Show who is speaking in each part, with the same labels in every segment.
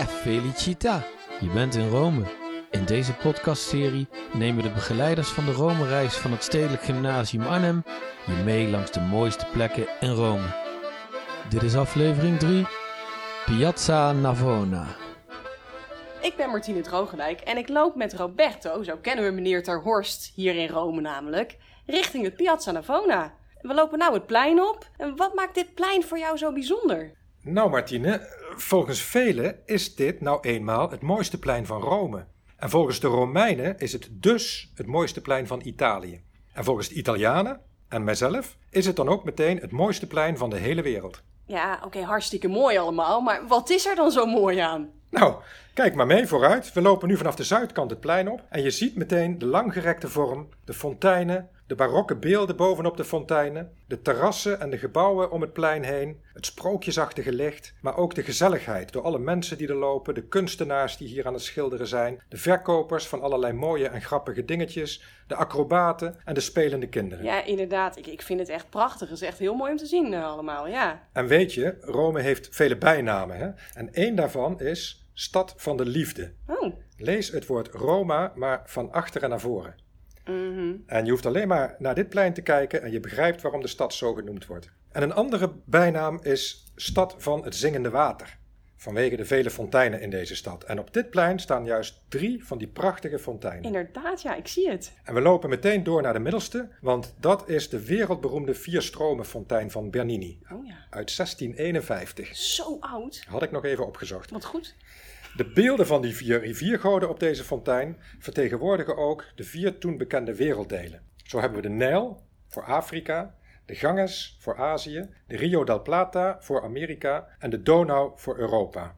Speaker 1: Che felicita! Je bent in Rome. In deze podcastserie nemen de begeleiders van de Rome-reis van het Stedelijk Gymnasium Arnhem je mee langs de mooiste plekken in Rome. Dit is aflevering 3, Piazza Navona.
Speaker 2: Ik ben Martine Drogendijk en ik loop met Roberto, zo kennen we meneer Ter Horst, hier in Rome namelijk, richting het Piazza Navona. We lopen nou het plein op. En wat maakt dit plein voor jou zo bijzonder?
Speaker 3: Nou, Martine, volgens velen is dit nou eenmaal het mooiste plein van Rome. En volgens de Romeinen is het dus het mooiste plein van Italië. En volgens de Italianen en mijzelf is het dan ook meteen het mooiste plein van de hele wereld.
Speaker 2: Ja, oké, hartstikke mooi allemaal, maar wat is er dan zo mooi aan?
Speaker 3: Nou, kijk maar mee vooruit. We lopen nu vanaf de zuidkant het plein op en je ziet meteen de langgerekte vorm, de fonteinen, de barokke beelden bovenop de fonteinen, de terrassen en de gebouwen om het plein heen, het sprookjesachtige licht, maar ook de gezelligheid door alle mensen die er lopen, de kunstenaars die hier aan het schilderen zijn, de verkopers van allerlei mooie en grappige dingetjes, de acrobaten en de spelende kinderen.
Speaker 2: Ja, inderdaad. Ik, ik vind het echt prachtig. Het is echt heel mooi om te zien uh, allemaal, ja.
Speaker 3: En weet je, Rome heeft vele bijnamen, hè? En één daarvan is Stad van de Liefde.
Speaker 2: Oh.
Speaker 3: Lees het woord Roma maar van achteren naar voren.
Speaker 2: Mhm.
Speaker 3: En je hoeft alleen maar naar dit plein te kijken en je begrijpt waarom de stad zo genoemd wordt. En een andere bijnaam is Stad van het Zingende Water. Vanwege de vele fonteinen in deze stad. En op dit plein staan juist drie van die prachtige fonteinen.
Speaker 2: Inderdaad, ja, ik zie het.
Speaker 3: En we lopen meteen door naar de middelste, want dat is de wereldberoemde Vierstromenfontein van Bernini.
Speaker 2: Oh ja.
Speaker 3: Uit 1651.
Speaker 2: Zo oud.
Speaker 3: Had ik nog even opgezocht.
Speaker 2: Wat goed.
Speaker 3: De beelden van die vier riviergoden op deze fontein vertegenwoordigen ook de vier toen bekende werelddelen. Zo hebben we de Nijl voor Afrika, de Ganges voor Azië, de Rio del Plata voor Amerika en de Donau voor Europa.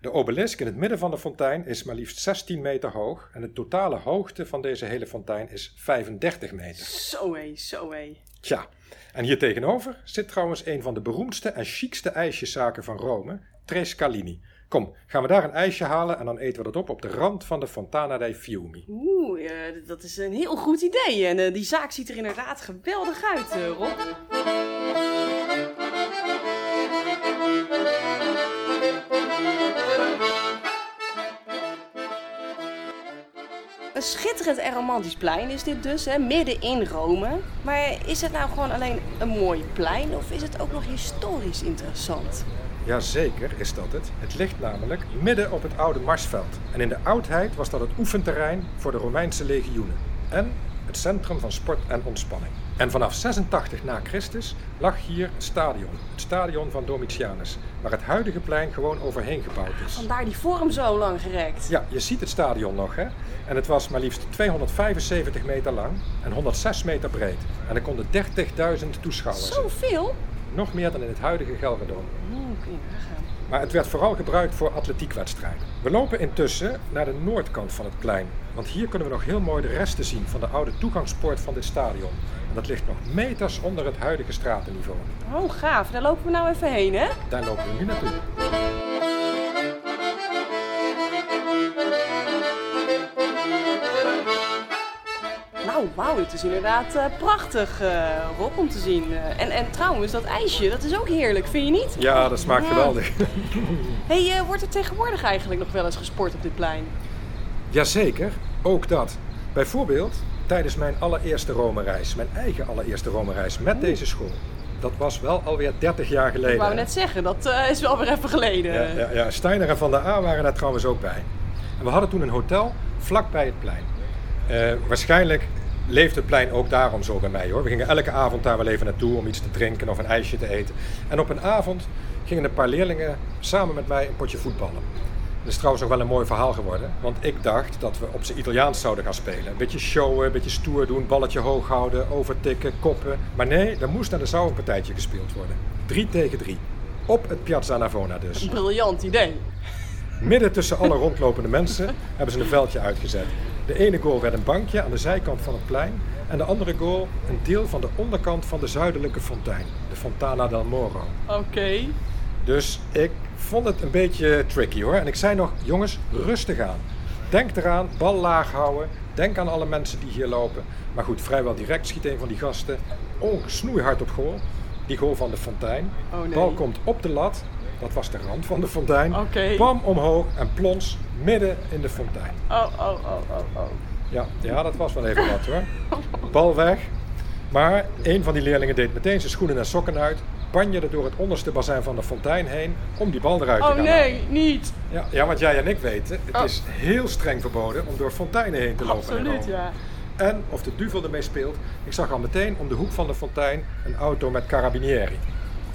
Speaker 3: De obelisk in het midden van de fontein is maar liefst 16 meter hoog en de totale hoogte van deze hele fontein is 35 meter.
Speaker 2: Zo hé, zo hé.
Speaker 3: Tja, en hier tegenover zit trouwens een van de beroemdste en chicste ijsjeszaken van Rome, Tre Scalini. Kom, gaan we daar een ijsje halen en dan eten we dat op op de rand van de Fontana dei Fiumi.
Speaker 2: Oeh, eh, dat is een heel goed idee. En eh, die zaak ziet er inderdaad geweldig uit, eh, Rob. Een schitterend en romantisch plein is dit dus, hè, midden in Rome. Maar is het nou gewoon alleen een mooi plein of is het ook nog historisch interessant?
Speaker 3: Jazeker is dat het. Het ligt namelijk midden op het oude Marsveld. En in de oudheid was dat het oefenterrein voor de Romeinse legioenen. En het centrum van sport en ontspanning. En vanaf 86 na Christus lag hier het stadion. Het stadion van Domitianus. Waar het huidige plein gewoon overheen gebouwd is.
Speaker 2: Vandaar die vorm zo lang gerekt.
Speaker 3: Ja, je ziet het stadion nog hè. En het was maar liefst 275 meter lang en 106 meter breed. En er konden 30.000 toeschouwers.
Speaker 2: Zoveel?
Speaker 3: Nog meer dan in het huidige Gelredome. Maar het werd vooral gebruikt voor atletiekwedstrijden. We lopen intussen naar de noordkant van het plein. Want hier kunnen we nog heel mooi de resten zien van de oude toegangspoort van dit stadion. En dat ligt nog meters onder het huidige stratenniveau.
Speaker 2: Oh, gaaf. Daar lopen we nou even heen, hè?
Speaker 3: Daar lopen we nu naartoe.
Speaker 2: Nou, wauw, het is inderdaad eh, prachtig, Rob, om te zien. Eh, en, en trouwens, dat ijsje, dat is ook heerlijk, vind je niet?
Speaker 3: Ja, dat smaakt
Speaker 2: Ja.
Speaker 3: geweldig.
Speaker 2: hey, wordt er tegenwoordig eigenlijk nog wel eens gesport op dit plein?
Speaker 3: Jazeker, ook dat. Bijvoorbeeld tijdens mijn allereerste Rome-reis, mijn eigen allereerste Rome-reis met deze school. Dat was wel alweer 30 jaar geleden.
Speaker 2: Ik wou net zeggen, dat is wel weer even geleden.
Speaker 3: Ja, ja, ja, Steiner en Van der A waren daar trouwens ook bij. En we hadden toen een hotel vlakbij het plein. Eh, waarschijnlijk leeft het plein ook daarom zo bij mij hoor. We gingen elke avond daar wel even naartoe om iets te drinken of een ijsje te eten. En op een avond gingen een paar leerlingen samen met mij een potje voetballen. Dat is trouwens ook wel een mooi verhaal geworden. Want ik dacht dat we op z'n Italiaans zouden gaan spelen. Een beetje showen, een beetje stoer doen, balletje hoog houden, overtikken, koppen. Maar nee, er moest en er zou een partijtje gespeeld worden. Drie tegen drie. Op het Piazza Navona dus.
Speaker 2: Een briljant idee.
Speaker 3: Midden tussen alle rondlopende mensen hebben ze een veldje uitgezet. De ene goal werd een bankje aan de zijkant van het plein en de andere goal een deel van de onderkant van de zuidelijke fontein, de Fontana del Moro.
Speaker 2: Oké.
Speaker 3: Dus ik vond het een beetje tricky hoor. En ik zei nog, jongens, rustig aan. Denk eraan, bal laag houden. Denk aan alle mensen die hier lopen. Maar goed, vrijwel direct schiet een van die gasten oh, snoeihard op goal. Die goal van de fontein.
Speaker 2: Oh, nee.
Speaker 3: Bal komt op de lat Dat was de rand van de fontein. Kwam omhoog en plons midden in de fontein.
Speaker 2: Oh, oh, oh, oh, oh.
Speaker 3: Ja, ja, dat was wel even wat hoor. Bal weg. Maar een van die leerlingen deed meteen zijn schoenen en sokken uit, banjerde door het onderste bazin van de fontein heen om die bal eruit te
Speaker 2: Oh
Speaker 3: gaan
Speaker 2: nee, niet.
Speaker 3: halen. Ja, ja, want jij en ik weten, het
Speaker 2: Oh.
Speaker 3: is heel streng verboden om door fonteinen heen te lopen.
Speaker 2: Absoluut, ja.
Speaker 3: En of de duvel ermee speelt, ik zag al meteen om de hoek van de fontein een auto met carabinieri,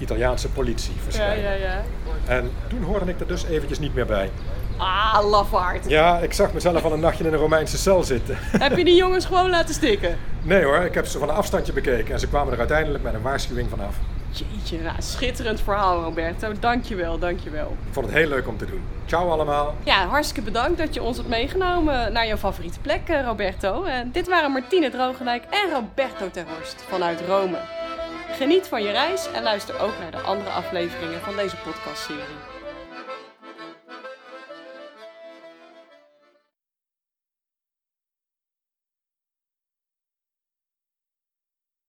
Speaker 3: Italiaanse politie,
Speaker 2: Ja,
Speaker 3: verschijnen.
Speaker 2: ja, ja.
Speaker 3: En toen hoorde ik er dus eventjes niet meer bij.
Speaker 2: Ah, lafaard.
Speaker 3: Ja, ik zag mezelf al een nachtje in een Romeinse cel zitten.
Speaker 2: Heb je die jongens gewoon laten stikken?
Speaker 3: Nee hoor, ik heb ze van een afstandje bekeken en ze kwamen er uiteindelijk met een waarschuwing vanaf.
Speaker 2: Jeetje, nou, schitterend verhaal Roberto. Dankjewel, dankjewel.
Speaker 3: Ik vond het heel leuk om te doen. Ciao allemaal.
Speaker 2: Ja, hartstikke bedankt dat je ons hebt meegenomen naar jouw favoriete plek, eh, Roberto. En dit waren Martine Droogelijk en Roberto Terhorst vanuit Rome. Geniet van je reis en luister ook naar de andere afleveringen van deze podcastserie.